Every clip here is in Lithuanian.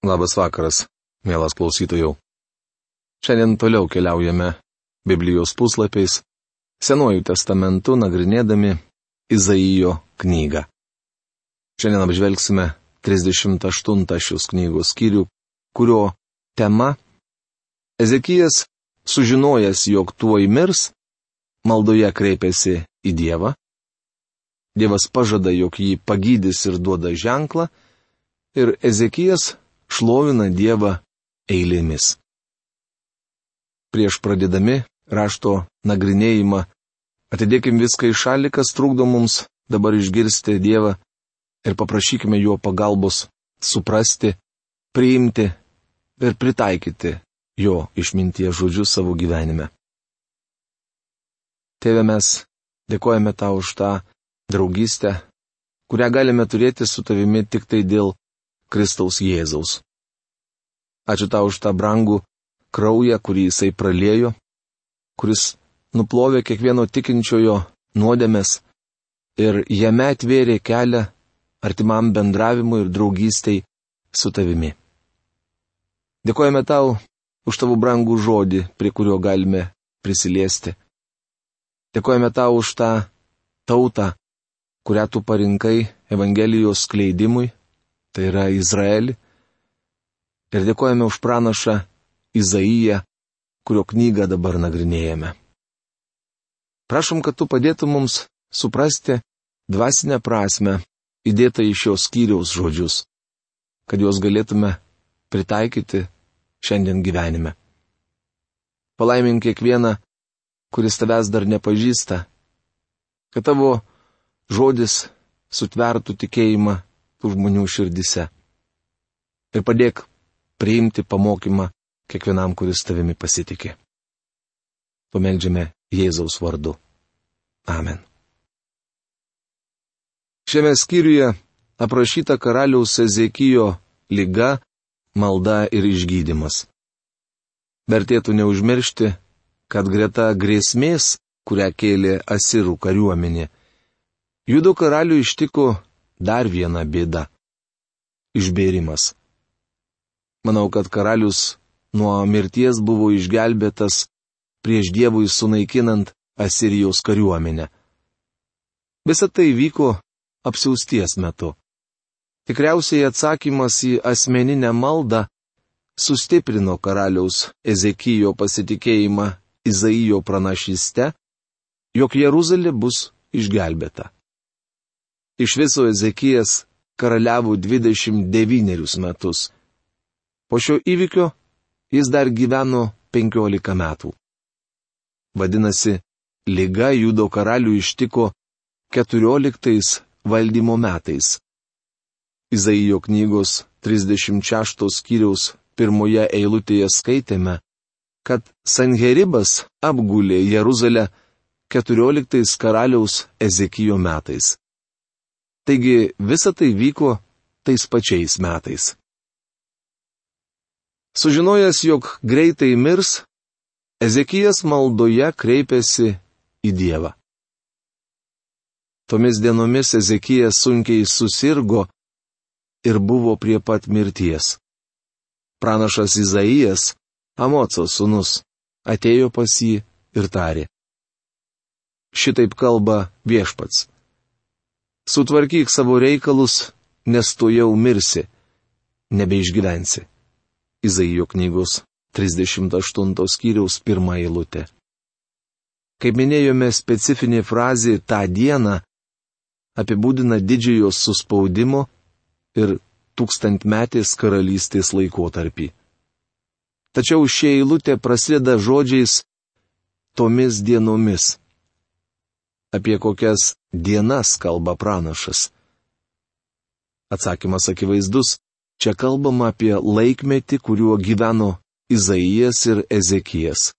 Labas vakaras, mielas klausytojų. Šiandien toliau keliaujame Biblijos puslapiais, Senuoju testamentu nagrinėdami Izaijo knygą. Šiandien apžvelgsime 38 šios knygos skyrių, kurio tema - Ezekijas, sužinojęs, jog tuoj mirs, maldoje kreipėsi į Dievą. Dievas pažada, jog jį pagydys ir duoda ženklą, ir Ezekijas šlovina Dievą eilėmis. Prieš pradėdami rašto nagrinėjimą, atidėkim viską į šalį, kas trukdo mums dabar išgirsti Dievą ir paprašykime jo pagalbos suprasti, priimti ir pritaikyti jo išminties žodžius savo gyvenime. Tėve mes dėkojame tau už tą draugystę, kurią galime turėti su tavimi tik tai dėl Kristaus Jėzaus. Ačiū tau už tą brangų kraują, kurį jisai pralėjo, kuris nuplovė kiekvieno tikinčiojo nuodėmės ir jame atvėrė kelią artimam bendravimui ir draugystiai su tavimi. Dėkojame tau už tavo brangų žodį, prie kurio galime prisiliesti. Dėkojame tau už tą tautą, kurią tu parinkai Evangelijos skleidimui tai yra Izraelį. Ir dėkojame už pranašą Izaiją, kurio knygą dabar nagrinėjame. Prašom, kad tu padėtum mums suprasti dvasinę prasme įdėtą į šios skyriaus žodžius, kad juos galėtume pritaikyti šiandien gyvenime. Palaimink kiekvieną, kuris tavęs dar nepažįsta, kad tavo žodis sutvertų tikėjimą tų žmonių širdise. Ir padėk priimti pamokymą kiekvienam, kuris tavimi pasitikė. Pameldžiame Jėzaus vardu. Amen. Šiame skyriuje aprašyta karaliaus Ezekijo lyga, malda ir išgydymas. Vertėtų neužmiršti, kad greta grėsmės, kurią kėlė Asirų kariuomenė, Judo karalių ištiko dar viena bėda - išbėrimas. Manau, kad karalius nuo mirties buvo išgelbėtas prieš Dievui sunaikinant Asirijos kariuomenę. Visą tai vyko apsiausties metu. Tikriausiai atsakymas į asmeninę maldą sustiprino karaliaus Ezekijo pasitikėjimą Izaijo pranašyste, jog Jeruzalė bus išgelbėta. Iš viso Ezekijas karaliavo 29 metus. Po šio įvykio jis dar gyveno 15 metų. Vadinasi, lyga judo karalių ištiko 14 valdymo metais. Izaijo knygos 36 skyriaus pirmoje eilutėje skaitėme, kad Sanheribas apgulė Jeruzalę 14 karaliaus Ezekijo metais. Taigi visa tai vyko tais pačiais metais. Sužinojęs, jog greitai mirs, Ezekijas maldoje kreipėsi į Dievą. Tomis dienomis Ezekijas sunkiai susirgo ir buvo prie pat mirties. Pranašas Izaijas, Amoco sūnus, atėjo pas jį ir tarė. Šitaip kalba viešpats sutvarkyk savo reikalus, nes tu jau mirsi, nebeišgyvensi. Izaijo knygos 38 skyriaus pirmą eilutę. Kaip minėjome, specifinė frazė tą dieną apibūdina didžiojo suspaudimo ir tūkstantmetės karalystės laikotarpį. Tačiau šie eilutė prasideda žodžiais tomis dienomis apie kokias dienas kalba pranašas. Atsakymas akivaizdus, čia kalbama apie laikmetį, kuriuo gyveno Izaijas ir Ezekijas.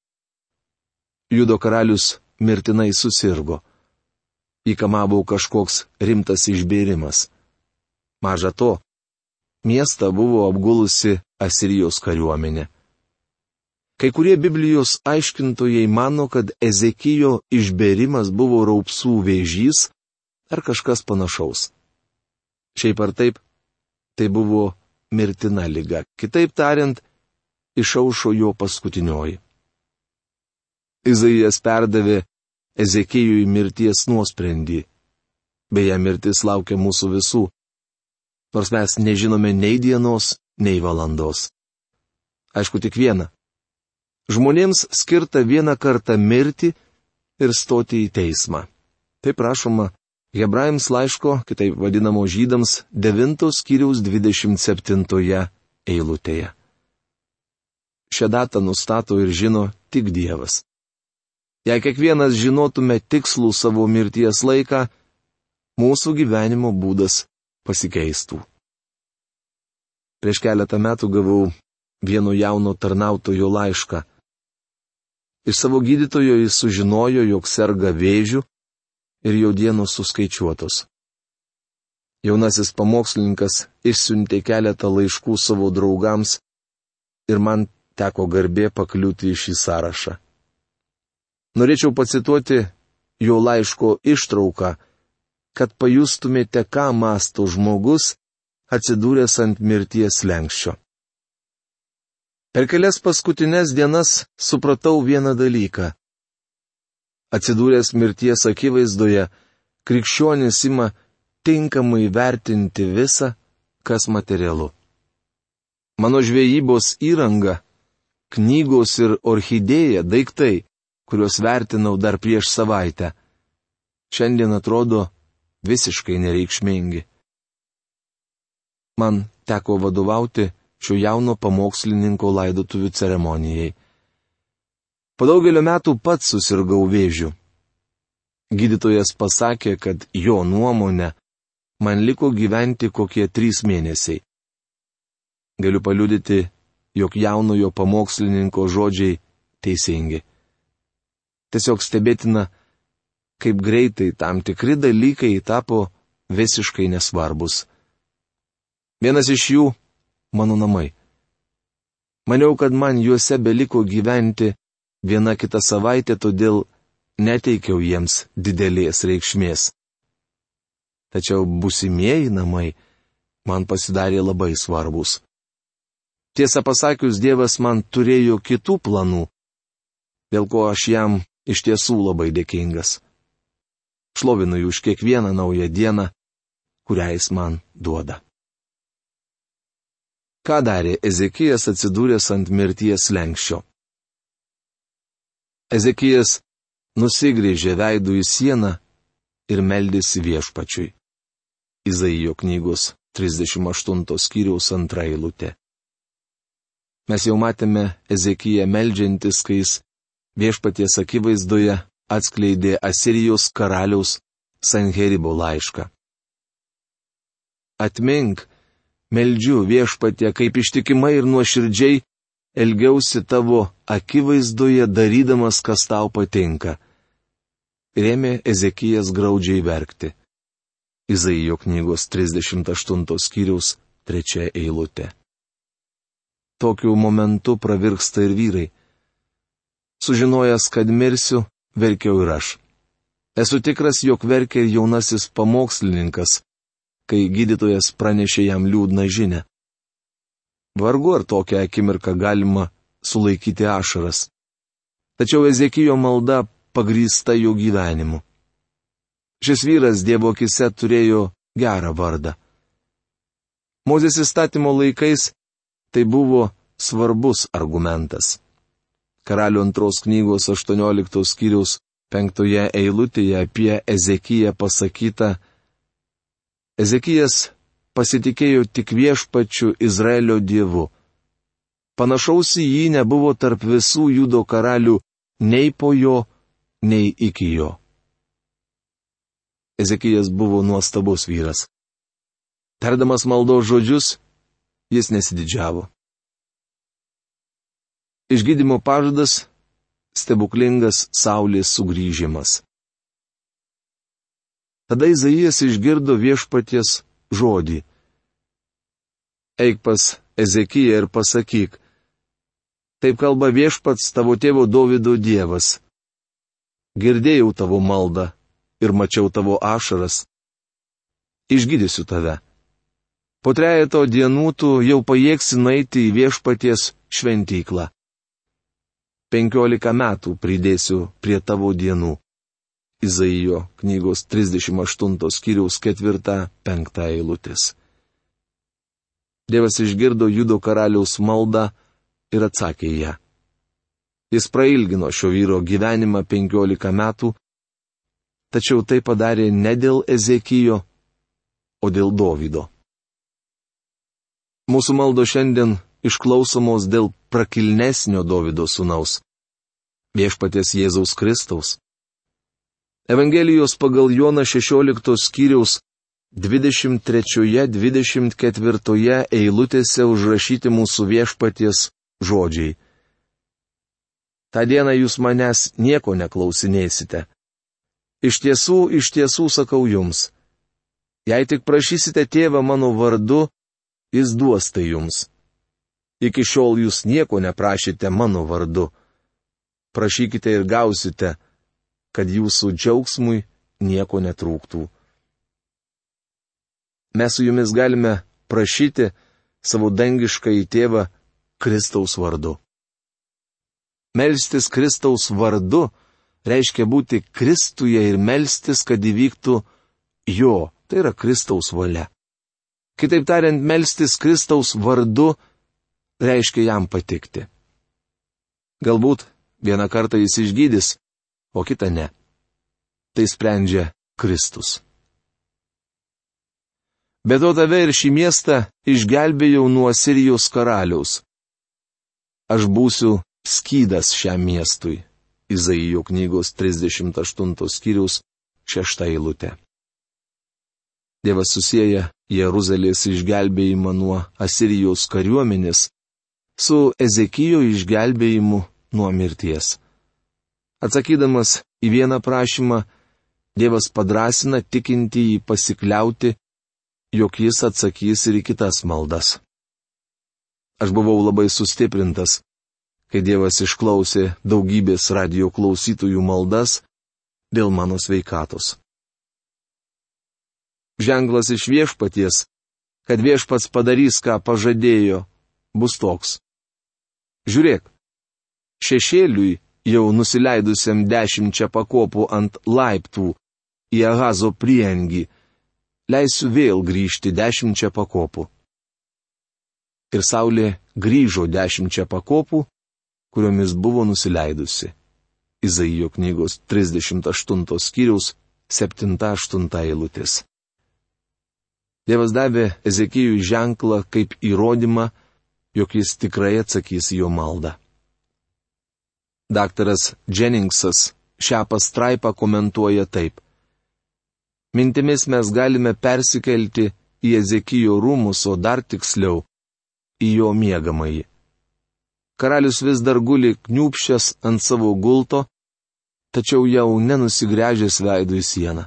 Judo karalius mirtinai susirgo. Įkamavo kažkoks rimtas išbėrimas. Maža to, miestą buvo apgulusi Asirijos kariuomenė. Kai kurie Biblijos aiškintojai mano, kad Ezekijo išberimas buvo raupsų vėžys ar kažkas panašaus. Šiaip ar taip, tai buvo mirtina lyga. Kitaip tariant, išaušo jo paskutinioji. Izaijas perdavė Ezekijui mirties nuosprendį. Beje, mirtis laukia mūsų visų, nors mes nežinome nei dienos, nei valandos. Aišku, tik viena. Žmonėms skirta vieną kartą mirti ir stoti į teismą. Taip rašoma Hebrajams laiško, kitaip vadinamo žydams, 9 skyriaus 27 eilutėje. Šią datą nustato ir žino tik Dievas. Jei kiekvienas žinotume tikslų savo mirties laiką, mūsų gyvenimo būdas pasikeistų. Prieš keletą metų gavau vieno jauno tarnautojo laišką. Iš savo gydytojo jis sužinojo, jog serga vėžiu ir jo dienos suskaičiuotos. Jaunasis pamokslininkas išsiuntė keletą laiškų savo draugams ir man teko garbė pakliūti į šį sąrašą. Norėčiau pacituoti jo laiško ištrauką, kad pajustumėte, ką masto žmogus atsidūręs ant mirties lenkščio. Per kelias paskutinės dienas supratau vieną dalyką. Atsidūręs mirties akivaizdoje, krikščionis ima tinkamai vertinti visą, kas materialu. Mano žvejybos įranga, knygos ir orchidėja daiktai, kuriuos vertinau dar prieš savaitę, šiandien atrodo visiškai nereikšmingi. Man teko vadovauti šio jauno pamokslininko laidotuvių ceremonijai. Po daugelio metų pats susirgau vėžiu. Gydytojas pasakė, kad jo nuomonė man liko gyventi kokie trys mėnesiai. Galiu paliudyti, jog jaunojo pamokslininko žodžiai teisingi. Tiesiog stebėtina, kaip greitai tam tikri dalykai tapo visiškai nesvarbus. Vienas iš jų - mano namai. Maniau, kad man juose beliko gyventi viena kita savaitė, todėl neteikiau jiems didelės reikšmės. Tačiau busimieji namai man pasidarė labai svarbus. Tiesą pasakius, Dievas man turėjo kitų planų, dėl ko aš jam iš tiesų labai dėkingas. Šlovinu jų už kiekvieną naują dieną, kurią jis man duoda. Ką darė Ezekijas atsidūręs ant mirties lenkščio? Ezekijas nusigrėžė veidų į sieną ir meldėsi viešpačiui. Izaijo knygos 38 skyriaus antra eilutė. Mes jau matėme Ezekiją meldžiantis, kai jis viešpaties akivaizdoje atskleidė Asirijos karaliaus Sanheribo laišką. Atmink, meldžiu viešpatė, kaip ištikimai ir nuoširdžiai elgiausi tavo akivaizdoje darydamas, kas tau patinka. Rėmė Ezekijas graudžiai verkti. Izaijo knygos 38 skyriaus 3 eilutė. Tokiu momentu pravirksta ir vyrai. Sužinojęs, kad mirsiu, verkiau ir aš. Esu tikras, jog verkia ir jaunasis pamokslininkas, kai gydytojas pranešė jam liūdną žinę. Vargu ar tokią akimirką galima sulaikyti ašaras. Tačiau Ezekijo malda pagrįsta jo gyvenimu. Šis vyras Dievo akise turėjo gerą vardą. Mozės įstatymo laikais tai buvo svarbus argumentas. Karalių antros knygos 18 skyriaus penktoje eilutėje apie Ezekiją pasakyta, Ezekijas pasitikėjo tik viešpačiu Izraelio dievu. Panašaus į jį nebuvo tarp visų judo karalių nei po jo, nei iki jo. Ezekijas buvo nuostabus vyras. Tardamas maldo žodžius, jis nesididžiavo. Išgydymo pažadas - stebuklingas saulės sugrįžimas. Tada Izaijas išgirdo viešpaties žodį. Eik pas Ezekiją ir pasakyk. Taip kalba viešpats tavo tėvo Davido Dievas. Girdėjau tavo maldą ir mačiau tavo ašaras. Išgydysiu tave. Po trejeto dienų tu jau pajėgsi nueiti į viešpaties šventyklą. Penkiolika metų pridėsiu prie tavo dienų. Izaijo knygos 38 skyriaus 4-5 eilutės. Dievas išgirdo Judo karaliaus maldą ir atsakė ją. Jis prailgino šio vyro gyvenimą 15 metų, tačiau tai padarė ne dėl Ezekijo, o dėl Dovydo. Mūsų maldo šiandien išklausomos dėl prakilnesnio Dovydo sūnaus - viešpaties Jėzaus Kristaus. Evangelijos pagal Joną 16 skyriaus 23-24 eilutėse užrašyti mūsų viešpaties žodžiai. Ta diena jūs manęs nieko neklausinėsite. Iš tiesų, iš tiesų sakau jums. Jei tik prašysite tėvą mano vardu, jis duos tai jums. Iki šiol jūs nieko neprašėte mano vardu. Prašykite ir gausite, kad jūsų džiaugsmui nieko netrūktų. Mes su jumis galime prašyti savo dangišką į tėvą Kristaus vardu. Melstis Kristaus vardu reiškia būti Kristuje ir melstis, kad įvyktų jo, tai yra Kristaus valia. Kitaip tariant, melstis Kristaus vardu reiškia jam patikti. Galbūt vieną kartą jis išgydys, o kitą ne. Tai sprendžia Kristus. Bet o tave ir šį miestą išgelbėjau nuo Sirijos karaliaus. Aš būsiu skydas šiam miestui. Izaijo knygos 38 skyriaus 6 eilutė. Dievas susijęja Jeruzalės išgelbėjimą nuo Asirijos kariuomenės su Ezekijo išgelbėjimu nuo mirties. Atsakydamas į vieną prašymą, Dievas padrasina tikinti jį pasikliauti jog jis atsakys ir į kitas maldas. Aš buvau labai sustiprintas, kai Dievas išklausė daugybės radio klausytojų maldas dėl mano sveikatos. Ženklas iš viešpaties, kad viešpats padarys, ką pažadėjo, bus toks. Žiūrėk, šešėliui jau nusileidusiam dešimčia pakopų ant laiptų į Ahazo priengi, leisiu vėl grįžti dešimčia pakopų. Ir saulė grįžo dešimčia pakopų, kuriomis buvo nusileidusi. Izaijo knygos 38 skyriaus 7-8 eilutės. Dievas davė Ezekijui ženklą kaip įrodymą, jog jis tikrai atsakys jo maldą. Daktaras Jenningsas šią pastraipą komentuoja taip. Mintimis mes galime persikelti į Ezekijo rūmus, o dar tiksliau - į jo miegamąjį. Karalius vis dar guli kniupšęs ant savo gulto, tačiau jau nenusigręžęs veidų į sieną.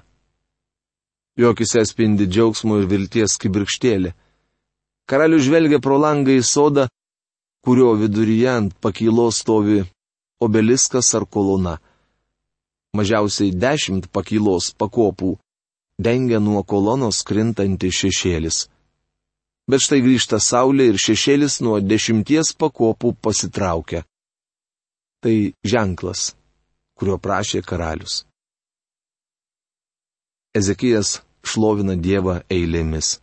Jokise spindi džiaugsmo ir vilties kibirkštėlė. Karalius žvelgia pro langą į sodą, kurio viduryje ant pakylos stovi obeliskas ar kolona. Mažiausiai dešimt pakylos pakopų dengia nuo kolonos krintanti šešėlis. Bet štai grįžta saulė ir šešėlis nuo dešimties pakopų pasitraukia. Tai ženklas, kurio prašė karalius. Ezekijas šlovina Dievą eilėmis.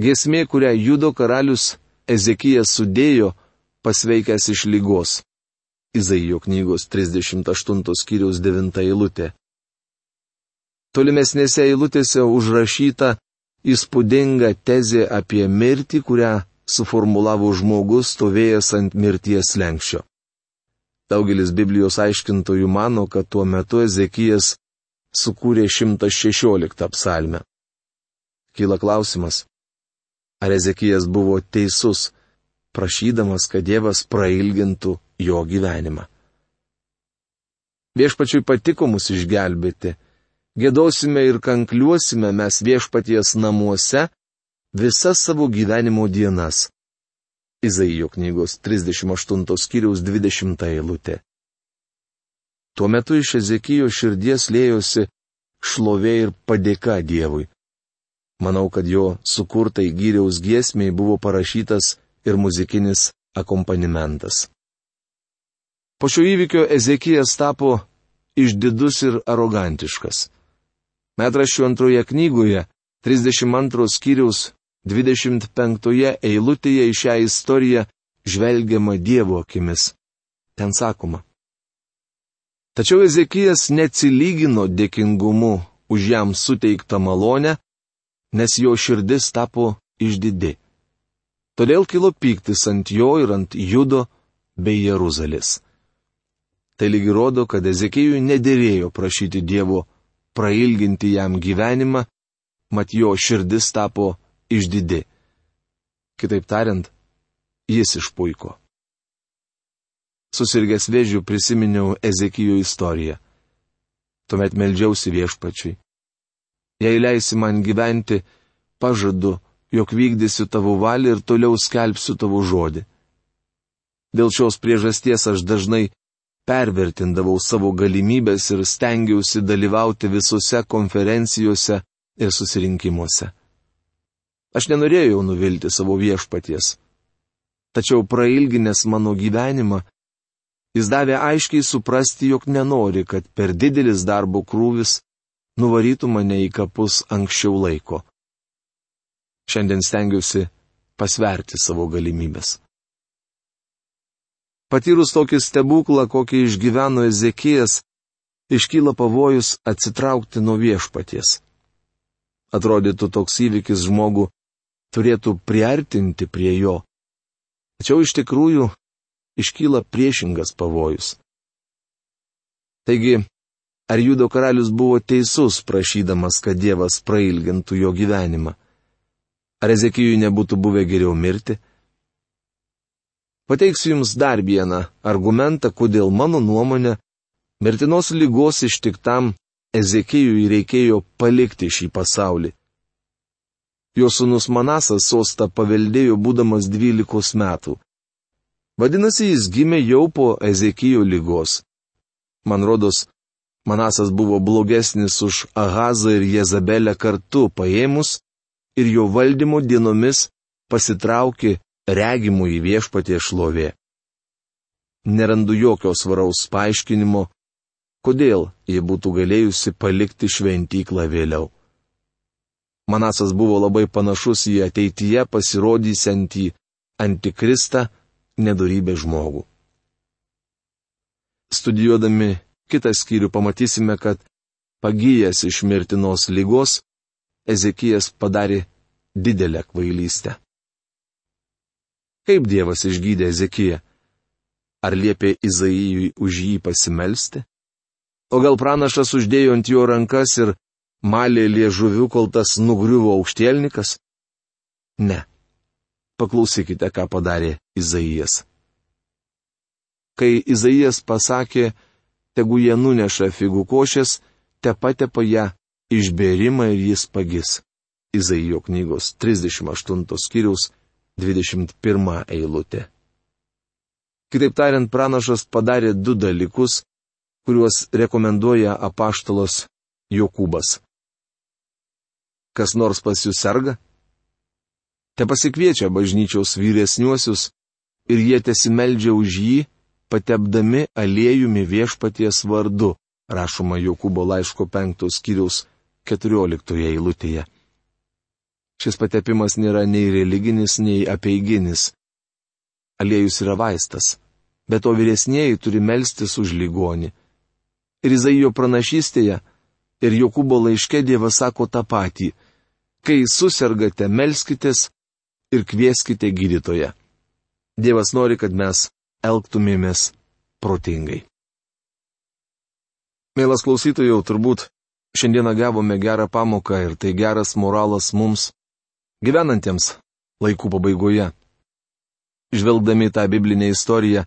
Gesmė, kurią judo karalius Ezekijas sudėjo, pasveikęs iš lygos. Izaijo knygos 38 skyriaus 9 eilutė. Tolimesnėse eilutėse užrašyta įspūdinga tezė apie mirtį, kurią suformulavo žmogus stovėjęs ant mirties lenkščio. Daugelis Biblijos aiškintojų mano, kad tuo metu Ezekijas sukūrė 116 psalmę. Kyla klausimas, ar Ezekijas buvo teisus, prašydamas, kad Dievas prailgintų jo gyvenimą. Viešpačiui patiko mus išgelbėti gėdosime ir kankliuosime mes viešpaties namuose visas savo gyvenimo dienas. Izaijo knygos 38 skyriaus 20 eilutė. Tuo metu iš Ezekijo širdies lėjosi šlovė ir padėka Dievui. Manau, kad jo sukurtai gyriaus giesmiai buvo parašytas ir muzikinis akompanimentas. Po šio įvykio Ezekijas tapo išdidus ir arogantiškas. Metraščių antroje knygoje, 32 skyriaus 25 eilutėje į šią istoriją žvelgiama Dievo akimis. Ten sakoma. Tačiau Ezekijas neatsilygino dėkingumu už jam suteiktą malonę, nes jo širdis tapo išdidi. Todėl kilo pyktis ant jo ir ant Judo bei Jeruzalės. Tai lygi rodo, kad Ezekijui nedėrėjo prašyti Dievo prailginti jam gyvenimą, mat jo širdis tapo išdidi. Kitaip tariant, jis išpuiko. Susirgęs vėžių prisiminiau Ezekijų istoriją. Tuomet melžiausi viešpačiui. Jei leisi man gyventi, pažadu, jog vykdysiu tavo valią ir toliau skelbsiu tavo žodį. Dėl šios priežasties aš dažnai pervertindavau savo galimybės ir stengiausi dalyvauti visose konferencijose ir susirinkimuose. Aš nenorėjau nuvilti savo viešpaties. Tačiau prailginęs mano gyvenimą, jis davė aiškiai suprasti, jog nenori, kad per didelis darbo krūvis nuvarytų mane į kapus anksčiau laiko. Šiandien stengiuosi pasverti savo galimybės. Patyrus tokį stebuklą, kokį išgyveno Ezekijas, iškyla pavojus atsitraukti nuo viešpaties. Atrodytų toks įvykis žmogų turėtų priartinti prie jo. Tačiau iš tikrųjų iškyla priešingas pavojus. Taigi, Ar Judo karalius buvo teisus prašydamas, kad Dievas prailgintų jo gyvenimą? Ar Ezekijui nebūtų buvę geriau mirti? Pateiksiu Jums dar vieną argumentą, kodėl mano nuomonė, mirtinos lygos ištiktam Ezekijui reikėjo palikti šį pasaulį. Jo sunus Manasas sostą paveldėjo būdamas 12 metų. Vadinasi, jis gimė jau po Ezekijo lygos. Man rodos, Manasas buvo blogesnis už Ahazą ir Jezabelę kartu paėmus ir jo valdymo dienomis pasitraukė regimų į viešpatie šlovė. Nerandu jokio svaraus paaiškinimo, kodėl jie būtų galėjusi palikti šventyklą vėliau. Manasas buvo labai panašus į ateityje pasirodysiantį antikristą nedorybę žmogų. Studijuodami kitą skyrių pamatysime, kad pagyjęs iš mirtinos lygos, Ezekijas padarė didelę kvailystę. Kaip Dievas išgydė Ezekiją? Ar liepė Izaijui už jį pasimelsti? O gal pranašas uždėjo ant jo rankas ir malė liežuviu, kol tas nugriuvo aukštielnikas? Ne. Paklausykite, ką padarė Izaijas. Kai Izaijas pasakė, tegu jie nuneša figų košės, te patepa ją išbėrimą ir jis pagis. Izaijo knygos 38 skyriaus 21 eilutė. Kitaip tariant, pranašas padarė du dalykus, kuriuos rekomenduoja apaštalos Jokūbas. Kas nors pas jūs serga? Te pasikviečia bažnyčiaus vyresniuosius ir jie tesimeldžia už jį, patepdami aliejumi viešpaties vardu, rašoma Jokūbo laiško penktos skyriaus keturioliktoje eilutėje. Šis patepimas nėra nei religinis, nei apeiginis. Aliejus yra vaistas, bet o vyresnėji turi melstis už ligonį. Ir Izaijo pranašystėje, ir Jokūbo laiške Dievas sako tą patį. Kai susirgate, melskitės ir kvieskite gydytoje. Dievas nori, kad mes elgtumėmės protingai. Mielas klausytojau, turbūt šiandieną gavome gerą pamoką ir tai geras moralas mums, gyvenantiems laikų pabaigoje. Žvelgdami tą biblinę istoriją,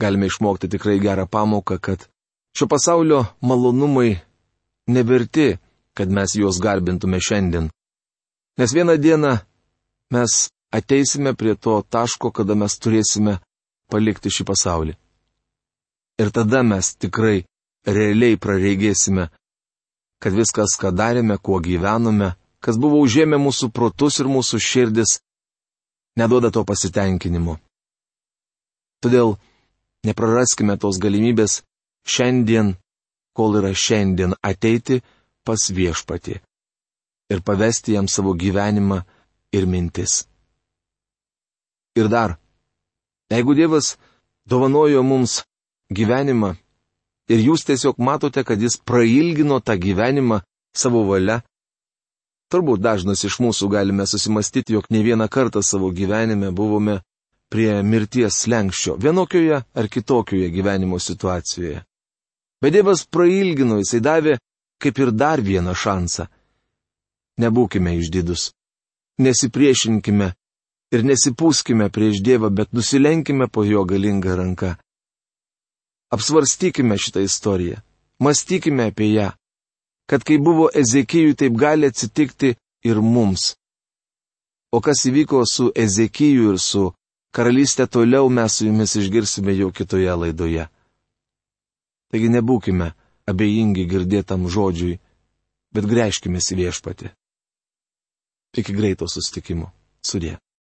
galime išmokti tikrai gerą pamoką, kad šio pasaulio malonumai neverti, kad mes juos garbintume šiandien. Nes vieną dieną mes ateisime prie to taško, kada mes turėsime palikti šį pasaulį. Ir tada mes tikrai realiai prareigėsime, kad viskas, ką darėme, kuo gyvenome, kas buvo užėmę mūsų protus ir mūsų širdis, neduoda to pasitenkinimo. Todėl nepraraskime tos galimybės šiandien, kol yra šiandien ateiti pas viešpatį ir pavesti jam savo gyvenimą ir mintis. Ir dar, jeigu Dievas dovanojo mums gyvenimą ir jūs tiesiog matote, kad jis prailgino tą gyvenimą savo valia, turbūt dažnas iš mūsų galime susimastyti, jog ne vieną kartą savo gyvenime buvome prie mirties slengščio, vienokioje ar kitokioje gyvenimo situacijoje. Bet Dievas prailgino, jisai davė kaip ir dar vieną šansą. Nebūkime išdidus. Nesipriešinkime ir nesipūskime prieš Dievą, bet nusilenkime po jo galingą ranką. Apsvarstykime šitą istoriją, mąstykime apie ją, kad kai buvo Ezekijui, taip gali atsitikti ir mums. O kas įvyko su Ezekiju ir su karalystė toliau mes su jumis išgirsime jau kitoje laidoje. Taigi nebūkime abejingi girdėtam žodžiui, bet grėžkime į viešpatį. Iki greito sustikimo. Sudė.